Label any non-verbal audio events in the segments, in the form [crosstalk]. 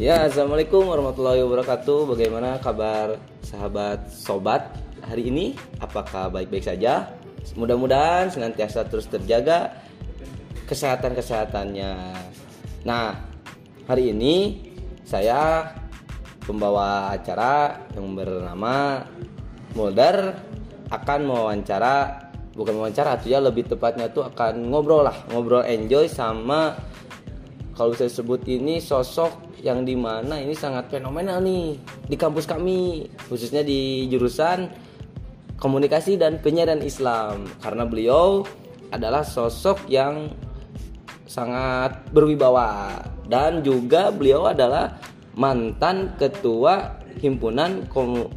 Ya, assalamualaikum warahmatullahi wabarakatuh. Bagaimana kabar sahabat sobat hari ini? Apakah baik-baik saja? Mudah-mudahan senantiasa terus terjaga kesehatan kesehatannya. Nah, hari ini saya pembawa acara yang bernama Mulder akan mewawancara bukan mewawancara tuh ya lebih tepatnya tuh akan ngobrol lah ngobrol enjoy sama kalau saya sebut ini sosok yang di mana ini sangat fenomenal nih di kampus kami khususnya di jurusan komunikasi dan penyiaran Islam. Karena beliau adalah sosok yang sangat berwibawa. Dan juga beliau adalah mantan ketua himpunan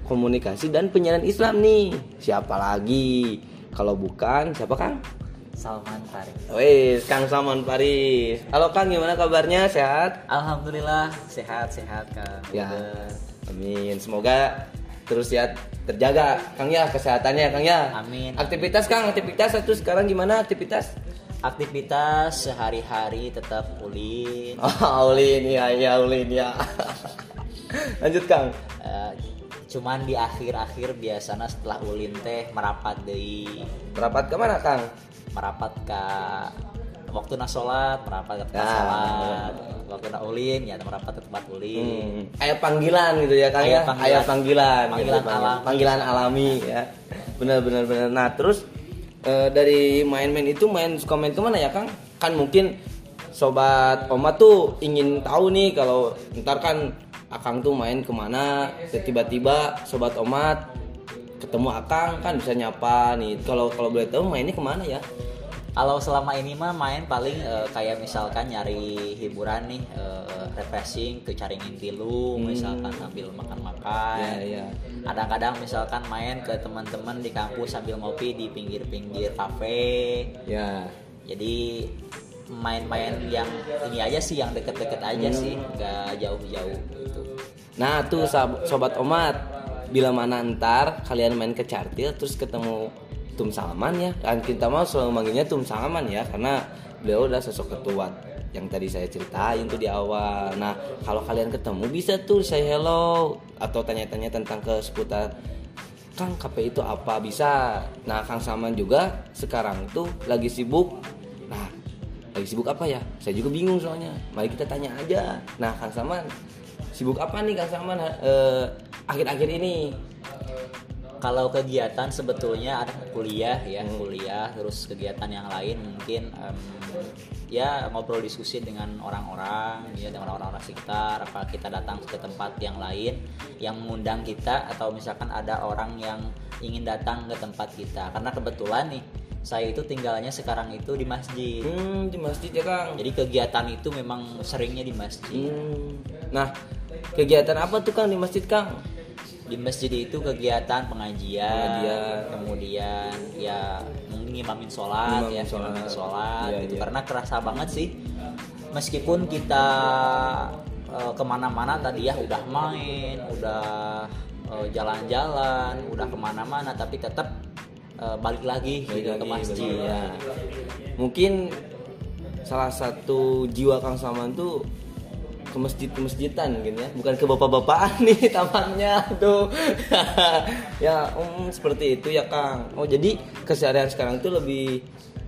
komunikasi dan penyiaran Islam nih. Siapa lagi? Kalau bukan siapa Kang Salman Faris. Wih, Kang Salman Faris. Halo Kang, gimana kabarnya? Sehat? Alhamdulillah sehat sehat Kang. Ya. Amin. Semoga terus ya terjaga Kang ya kesehatannya Kang ya. Amin. Aktivitas Kang, aktivitas itu sekarang gimana aktivitas? Aktivitas sehari-hari tetap ulin. [laughs] Oh, ulin ya, ya ulin ya. Lanjut Kang. Uh, cuman di akhir-akhir biasanya setelah ulin teh merapat dari merapat ke mana Kang? Merapat ke waktu nak sholat merapat ke tempat ya, sholat. waktu nak ulin ya merapat ke tempat ulin. Hmm. ayat panggilan gitu ya kang ya? Panggilan, ayat panggilan. panggilan gitu, alami. Panggilan alami ya. Benar benar benar. Nah terus e, dari main-main itu main main ke mana ya kang? Kan mungkin sobat oma tuh ingin tahu nih kalau ntar kan akang tuh main ke mana tiba-tiba sobat omat ketemu akang kan bisa nyapa nih kalau kalau boleh tahu mainnya ke mana ya kalau selama ini mah main paling uh, kayak misalkan nyari hiburan nih uh, refreshing ke caringin tilu hmm. misalkan sambil makan-makan yeah, yeah. kadang-kadang misalkan main ke teman-teman di kampus sambil ngopi di pinggir-pinggir kafe ya yeah. jadi main-main yang ini aja sih yang deket-deket aja hmm. sih nggak jauh-jauh gitu nah tuh sobat omat bila mana ntar kalian main ke Cartil terus ketemu Tum Salaman ya. Kan kita mau selalu manggilnya Tum Salaman ya karena beliau udah sosok ketua yang tadi saya ceritain tuh di awal. Nah kalau kalian ketemu bisa tuh saya hello atau tanya-tanya tentang ke seputar Kang KP itu apa? Bisa. Nah Kang Saman juga sekarang tuh lagi sibuk. Nah lagi sibuk apa ya? Saya juga bingung soalnya. Mari kita tanya aja. Nah Kang Saman sibuk apa nih Kang Saman eh, akhir-akhir ini kalau kegiatan sebetulnya ada kuliah ya hmm. kuliah terus kegiatan yang lain mungkin um, ya ngobrol diskusi dengan orang-orang ya dengan orang-orang sekitar apa kita datang ke tempat yang lain yang mengundang kita atau misalkan ada orang yang ingin datang ke tempat kita karena kebetulan nih saya itu tinggalnya sekarang itu di masjid. Hmm, di masjid ya Kang. Jadi kegiatan itu memang seringnya di masjid. Hmm. Nah, kegiatan apa tuh Kang di masjid Kang? Di masjid itu kegiatan pengajian, pengajian. kemudian ya mungkin ngimamin sholat ya sholat, sholat ya, gitu ya. karena kerasa banget sih meskipun kita uh, ke mana-mana tadi ya udah main udah uh, jalan-jalan udah ke mana-mana tapi tetap uh, balik lagi balik gitu lagi, ke masjid ya. mungkin salah satu jiwa Kang Saman tuh ke masjid ke masjidan gitu ya. Bukan ke bapak-bapak nih [laughs] tamannya tuh [laughs] ya um, seperti itu ya kang. Oh jadi keseharian sekarang tuh lebih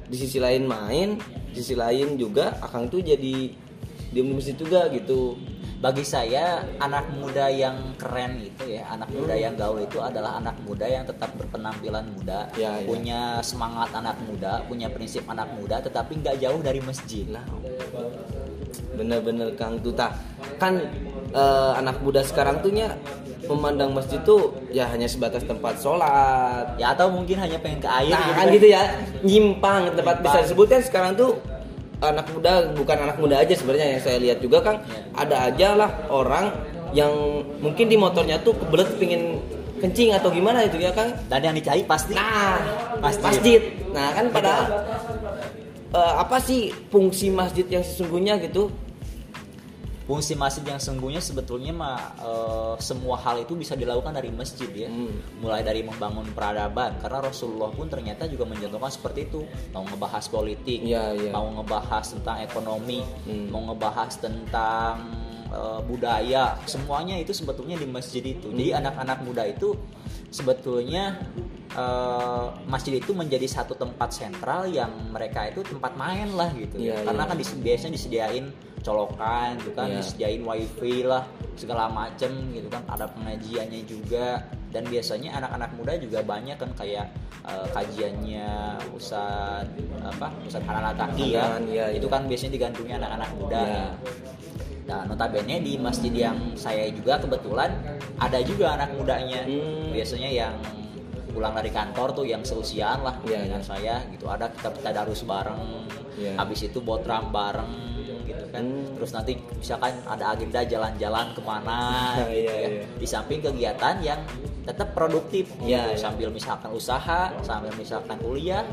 di sisi lain main di sisi lain juga akang tuh jadi diem di masjid juga gitu. Bagi saya anak muda yang keren itu ya anak hmm. muda yang gaul itu adalah anak muda yang tetap berpenampilan muda ya, ya. punya semangat anak muda punya prinsip anak muda tetapi nggak jauh dari masjid. Lah bener-bener Kang Tuta kan uh, anak muda sekarang tuh nya memandang masjid tuh ya hanya sebatas tempat sholat. Ya atau mungkin hanya pengen ke air nah, gitu. kan gitu ya. Nyimpang tempat bisa disebutkan sekarang tuh anak muda bukan anak muda aja sebenarnya yang saya lihat juga Kang. Ya. ada aja lah orang yang mungkin di motornya tuh kebelet pingin kencing atau gimana itu ya Kang. Dan yang dicari pasti. Nah masjid, masjid. nah kan padahal uh, apa sih fungsi masjid yang sesungguhnya gitu fungsi masjid yang sesungguhnya sebetulnya mah e, semua hal itu bisa dilakukan dari masjid ya hmm. mulai dari membangun peradaban karena Rasulullah pun ternyata juga mencontohkan seperti itu mau ngebahas politik ya, ya. mau ngebahas tentang ekonomi hmm. mau ngebahas tentang e, budaya semuanya itu sebetulnya di masjid itu Hmm. jadi anak-anak muda itu sebetulnya eh, masjid itu menjadi satu tempat sentral yang mereka itu tempat main lah gitu Iya, karena iya. kan dis- biasanya disediain colokan gitu kan Iya. disediain wifi lah segala macem gitu kan ada pengajiannya juga dan biasanya anak-anak muda juga banyak kan kayak eh, kajiannya Ustad apa Ustad Hanan Ataki ya Hanan, iya, itu iya. kan biasanya digandrungi anak-anak muda Iya. Nah, notabene di masjid yang saya juga kebetulan ada juga anak mudanya. Hmm. Biasanya yang pulang dari kantor tuh yang seusiaan lah Iya, dengan iya. saya gitu. Ada kita kita darus bareng. Iya. Habis itu botram bareng kan. Hmm. Terus nanti misalkan ada agenda jalan-jalan ke mana [laughs] gitu Iya, ya. iya. Di samping kegiatan yang tetap produktif iya. sambil misalkan usaha, sambil misalkan kuliah.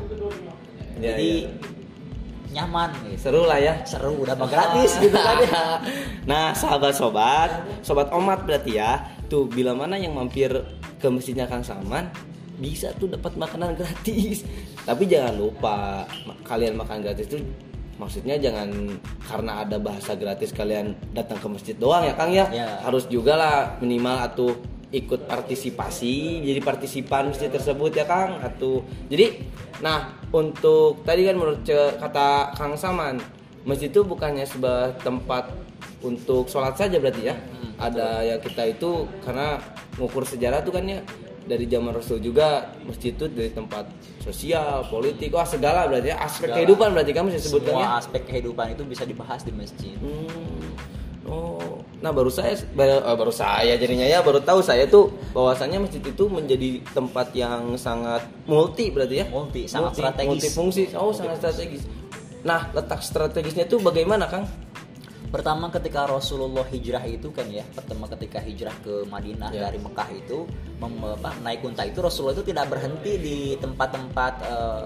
Jadi nyaman gitu. seru lah ya Seru udah mah gratis [laughs] gitu kan ya. [laughs] nah sahabat-sobat sobat omat berarti ya tuh bila mana yang mampir ke masjidnya Kang Salman bisa tuh dapat makanan gratis tapi jangan lupa kalian makan gratis itu maksudnya jangan karena ada bahasa gratis kalian datang ke masjid doang ya Kang ya? Ya. harus juga lah minimal atau ikut partisipasi jadi partisipan masjid tersebut ya Kang atau jadi nah untuk tadi kan menurut kata Kang Saman masjid itu bukannya sebuah tempat untuk sholat saja berarti ya? Ada yang kita itu karena ngukur sejarah tuh kan ya dari zaman Rasul juga masjid itu dari tempat sosial politik wah segala berarti ya aspek Segala. kehidupan berarti kamu bisa sebutkan ya Semua aspek kehidupan itu bisa dibahas di masjid. Hmm. Oh, nah baru saya baru, eh, baru saya jadinya ya baru tahu saya tuh bahwasannya masjid itu menjadi tempat yang sangat multi berarti ya. Multi, sangat strategis. Multifungsi. Oh, sangat strategis. Nah, letak strategisnya itu bagaimana, Kang? Pertama ketika Rasulullah hijrah itu kan ya, pertama ketika hijrah ke Madinah Ya. dari Mekah itu mem- apa, naik unta itu Rasulullah itu tidak berhenti di tempat-tempat eh,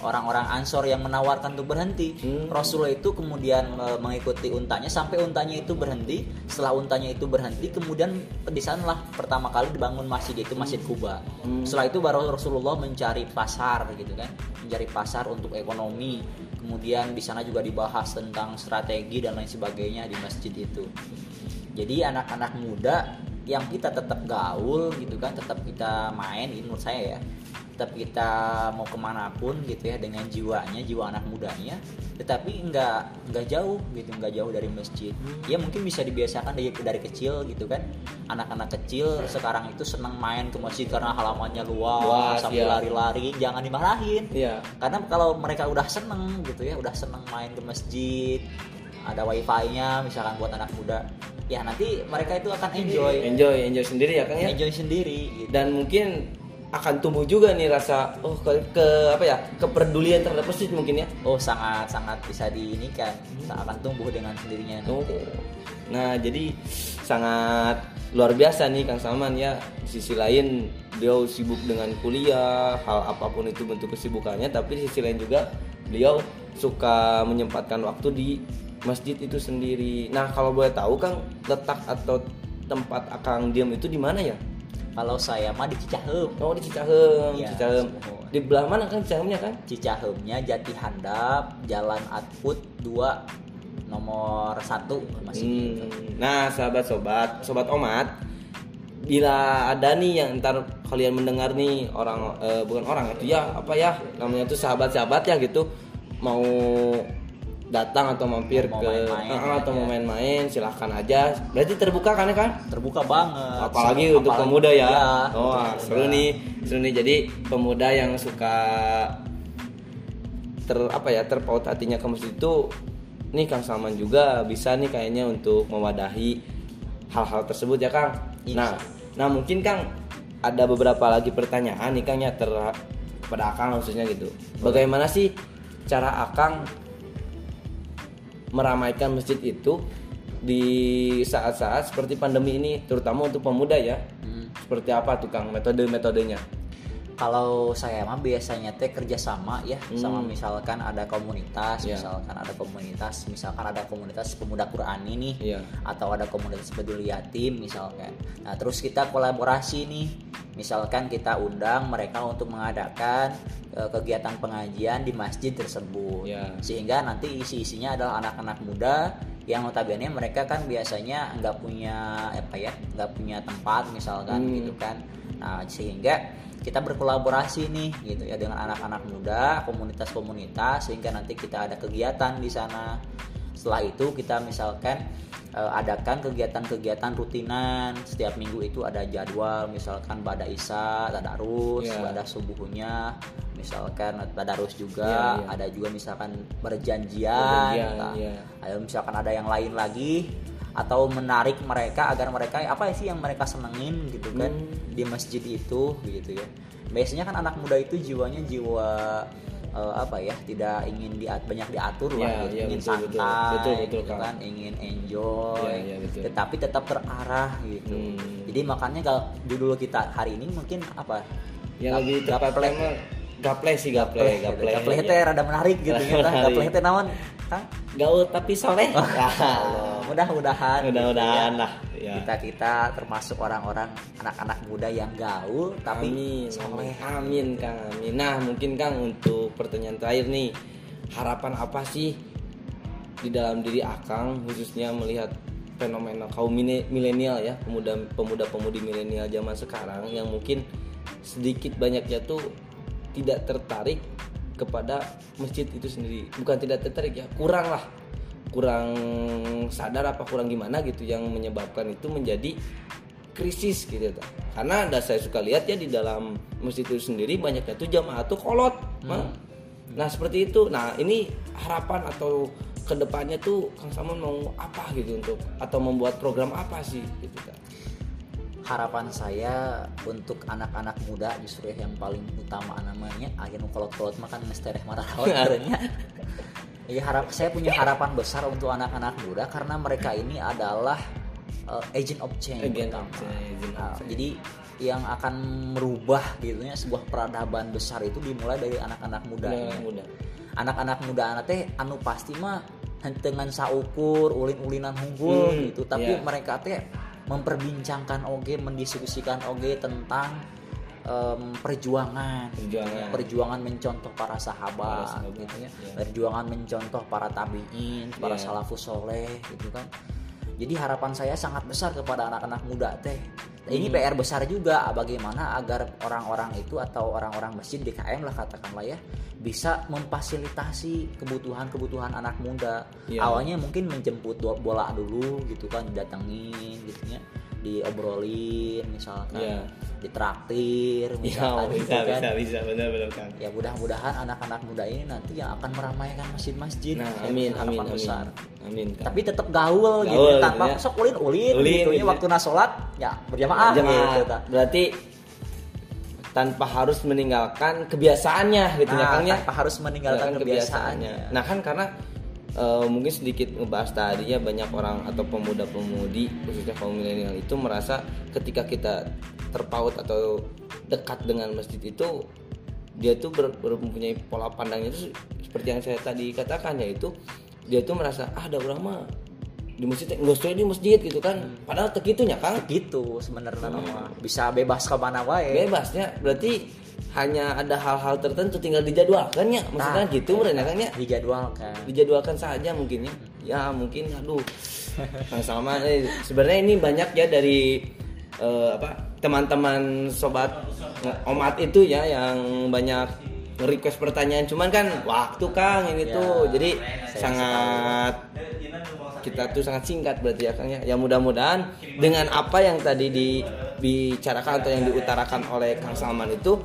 orang-orang Ansor yang menawarkan untuk berhenti. Hmm. Rasulullah itu kemudian eh, mengikuti untanya sampai untanya itu berhenti. Setelah untanya itu berhenti, kemudian di sanalah pertama kali dibangun masjid itu Masjid Kuba. Hmm. Setelah itu baru Rasulullah mencari pasar gitu kan, mencari pasar untuk ekonomi. Kemudian di sana juga dibahas tentang strategi dan lain sebagainya di masjid itu. Jadi anak-anak muda yang kita tetap gaul gitu kan, tetap kita main, ini menurut saya ya, tetap kita mau ke mana pun gitu ya dengan jiwanya, jiwa anak mudanya, tetapi nggak nggak jauh gitu, nggak jauh dari masjid. Ya mungkin bisa dibiasakan dari dari kecil gitu kan, anak-anak kecil sekarang itu senang main ke masjid karena halamannya luas, Luas, sambil iya. lari-lari, jangan dimarahin Iya. karena kalau mereka udah seneng gitu ya udah seneng main ke masjid ada wifi-nya misalkan buat anak muda ya nanti mereka itu akan enjoy Enjoy, enjoy sendiri ya, Kang ya. enjoy sendiri gitu. Dan mungkin akan tumbuh juga nih rasa oh ke, ke apa ya kepedulian terhadap masjid mungkin ya oh sangat sangat bisa diinikan akan tumbuh dengan sendirinya Oh. nanti. Nah, jadi sangat luar biasa nih Kang Salman ya. Di sisi lain beliau sibuk dengan kuliah, hal apa pun itu bentuk kesibukannya, tapi di sisi lain juga beliau suka menyempatkan waktu di masjid itu sendiri. Nah, kalau boleh tahu Kang, letak atau tempat Akang diam itu di mana ya? Kalau saya mah di Cicahem Oh, di Cicahem, Iya, Cicahem. semua. Di belah mana kan Cicahemnya kan? Cicahemnya Jati Handap Jalan Atput 2 nomor 1 masih gitu. Hmm, Nah, sahabat-sobat, sobat omat, bila ada nih yang ntar kalian mendengar nih orang eh, bukan orang itu ya apa ya namanya tuh sahabat-sahabat ya gitu mau datang atau mampir Mau ke main-main eh, atau aja. mau main-main silahkan aja. Berarti terbuka kan ya kan terbuka banget. Apalagi Apalagi- untuk pemuda ya. iya, oh ah, pemuda. seru nih seru nih. Jadi pemuda yang suka ter apa ya terpaut hatinya ke masjid itu nih Kang Salman juga bisa nih kayaknya untuk mewadahi hal-hal tersebut ya Kang. Iya. nah nah mungkin Kang ada beberapa lagi pertanyaan nih Kang ya ter pada Akang khususnya gitu. Bagaimana sih cara Akang meramaikan masjid itu di saat-saat seperti pandemi ini terutama untuk pemuda ya Hmm. seperti apa tuh Kang metode-metodenya Kalau saya mah biasanya teh kerjasama ya sama Hmm. misalkan ada komunitas, Iya. misalkan ada komunitas, misalkan ada komunitas pemuda Quran ini, Iya. atau ada komunitas peduli yatim misalkan. Nah terus kita kolaborasi nih, misalkan kita undang mereka untuk mengadakan eh, kegiatan pengajian di masjid tersebut, Iya. sehingga nanti isi-isinya adalah anak-anak muda yang notabene mereka kan biasanya nggak punya apa ya nggak punya tempat misalkan Hmm. gitu kan nah sehingga kita berkolaborasi nih gitu ya dengan anak-anak muda komunitas-komunitas sehingga nanti kita ada kegiatan di sana setelah itu kita misalkan eh, adakan kegiatan-kegiatan rutinan setiap minggu itu ada jadwal misalkan pada isya tadarus Iya. pada subuhnya misalkan tadarus juga Iya, iya. ada juga misalkan berjanjian, Berjanjian, nah, iya. misalkan ada yang lain lagi atau menarik mereka agar mereka apa sih yang mereka senengin gitu kan Hmm. di masjid itu gitu ya biasanya kan anak muda itu jiwanya jiwa eh, apa ya tidak ingin di, banyak diatur lah Iya, gitu. iya, ingin betul, betul. santai Betul, betul, gitu Kang. kan ingin enjoy Iya, iya, betul. tetapi tetap terarah gitu Hmm. jadi makanya kalau judul kita hari ini mungkin apa yang Gap- gaplek. mah gaple sih gaple gaple gitu. gapleh teh rada menarik gitu ya gapleh teh naon gaul tapi soleh [laughs] Oh. ya mudah-mudahan Mudah-mudahan gitu lah, ya. kita kita termasuk orang-orang anak-anak muda yang gaul tapi amin. soleh. Amin kang. Amin. Nah mungkin kang untuk pertanyaan terakhir nih. Harapan apa sih di dalam diri akang khususnya melihat fenomena kaum milenial ya pemuda pemuda pemudi milenial zaman sekarang yang mungkin sedikit banyaknya tuh tidak tertarik kepada masjid itu sendiri. Bukan tidak tertarik ya kurang lah kurang sadar apa kurang gimana gitu yang menyebabkan itu menjadi krisis gitu ta. karena ada saya suka lihat ya di dalam masjid itu sendiri banyaknya tuh jamaah tuh kolot Mang. nah seperti itu nah ini harapan atau ke depannya tuh Kang Samun mau apa gitu untuk atau membuat program apa sih gitu ta. harapan saya untuk anak-anak muda justru ya yang paling utama namanya akhirnya kolot-kolot makan ngestereh [laughs] marah [laughs] [laughs] ya harap saya punya harapan besar untuk anak-anak muda karena mereka ini adalah uh, agent of change Agent of change, agent of Nah, change. jadi yang akan merubah gitu ya sebuah peradaban besar itu dimulai dari anak-anak muda Nah, ini. muda anak-anak muda anak teh anu pasti mah dengan saukur ulin-ulinan hunggul Hmm, gitu tapi iya. mereka teh memperbincangkan oge mendiskusikan oge tentang em, perjuangan Perjuangan. perjuangan mencontoh para Para sahabat, sahabat, gitu ya iya. perjuangan mencontoh para tabiin para Iya. salafus soleh gitu kan jadi harapan saya sangat besar kepada anak-anak muda teh ini Hmm. PR besar juga bagaimana agar orang-orang itu atau orang-orang masjid DKM lah katakanlah ya bisa memfasilitasi kebutuhan-kebutuhan anak muda Iya. awalnya mungkin menjemput bola dulu gitu kan didatengin gitu ya diobrolin misalkan Iya. ditraktir ya misalkan gitu bisa kan bisa bisa benar-benar kang ya mudah-mudahan anak-anak muda ini nanti yang akan meramaikan masjid-masjid nah Ya, amin amin amin besar amin Kang. tapi tetap gaul, gitu Gaul, tanpa gitu ya. sok ulin ulin, Ulin, gitu gitu ya ya. waktu sholat ya berjamaah gitu ta. berarti tanpa harus meninggalkan kebiasaannya gitu ya Nah, Kang ya tanpa harus meninggalkan kebiasaannya Nah kan karena eh, mungkin sedikit ngebahas tadi ya banyak orang atau pemuda-pemudi khususnya kaum milenial itu merasa ketika kita terpaut atau dekat dengan masjid itu dia tuh ber, ber- mempunyai pola pandangnya itu seperti yang saya tadi katakan yaitu dia tuh merasa ah ada orang mah di masjid nggak sesuai di masjid gitu kan. Padahal tegitunya Kang. Gitu sebenarnya Hmm. nama bisa bebas ke mana wae. Bebasnya. Berarti hanya ada hal-hal tertentu tinggal dijadwalkan ya maksudnya Nah, gitu mereka kan ya dijadwalkan. Dijadwalkan saja mungkin ya. Ya mungkin aduh. Kang Salman eh, sebenarnya ini banyak ya dari eh, apa teman-teman sobat omat itu ya yang banyak request pertanyaan. Cuman kan waktu Kang ini Ya, tuh. Jadi sangat kita tuh sangat singkat berarti ya Kang ya. Ya mudah-mudahan dengan apa yang tadi dibicarakan atau yang diutarakan oleh Kang Salman itu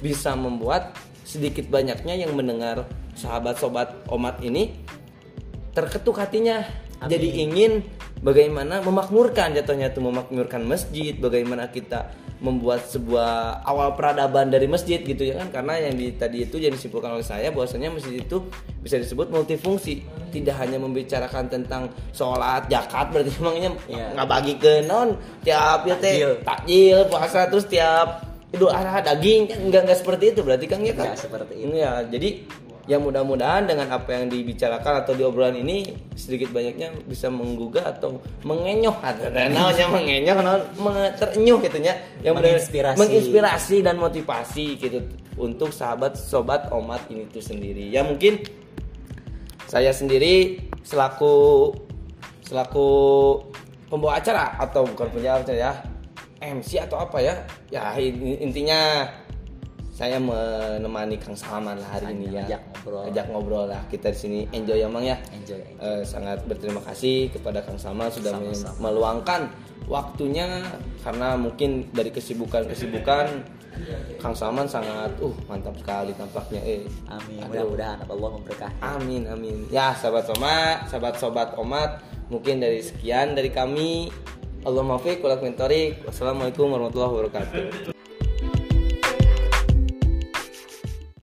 bisa membuat sedikit banyaknya yang mendengar sahabat-sobat omat ini terketuk hatinya Amin. jadi ingin bagaimana memakmurkan jatuhnya itu memakmurkan masjid bagaimana kita membuat sebuah awal peradaban dari masjid gitu ya kan karena yang di tadi itu yang disimpulkan oleh saya bahwasanya masjid itu bisa disebut multifungsi tidak hanya membicarakan tentang sholat zakat berarti [laughs] emangnya Iya. nggak bagi ke non tiap ya teh takjil puasa terus tiap idul adha daging kan nggak nggak seperti itu berarti kan ya kan seperti itu. ya jadi ya mudah-mudahan dengan apa yang dibicarakan atau diobrolan ini sedikit banyaknya bisa menggugah atau mengenyoh. Atau namanya mengenyoh menge- terenyuh gitu ya yang Menginspirasi. menginspirasi dan motivasi gitu untuk sahabat sobat omat ini tuh sendiri. Ya mungkin saya sendiri selaku selaku pembawa acara atau bukan pembawa acara ya MC atau apa ya ya in- intinya saya menemani Kang Salman lah hari ini ya Ajak ngobrol. ajak ngobrol lah kita di sini enjoy ya Mang ya enjoy Eh, sangat berterima kasih kepada Kang Salman sudah men- Sama-sama. meluangkan waktunya karena mungkin dari kesibukan-kesibukan Kang Salman sangat uh mantap sekali tampaknya eh amin mudah-mudahan Allah memberkahi Amin amin. Ya sahabat somat, sahabat sobat omat, mungkin dari sekian dari kami. Allah maafik, walaupun Wassalamualaikum warahmatullahi wabarakatuh.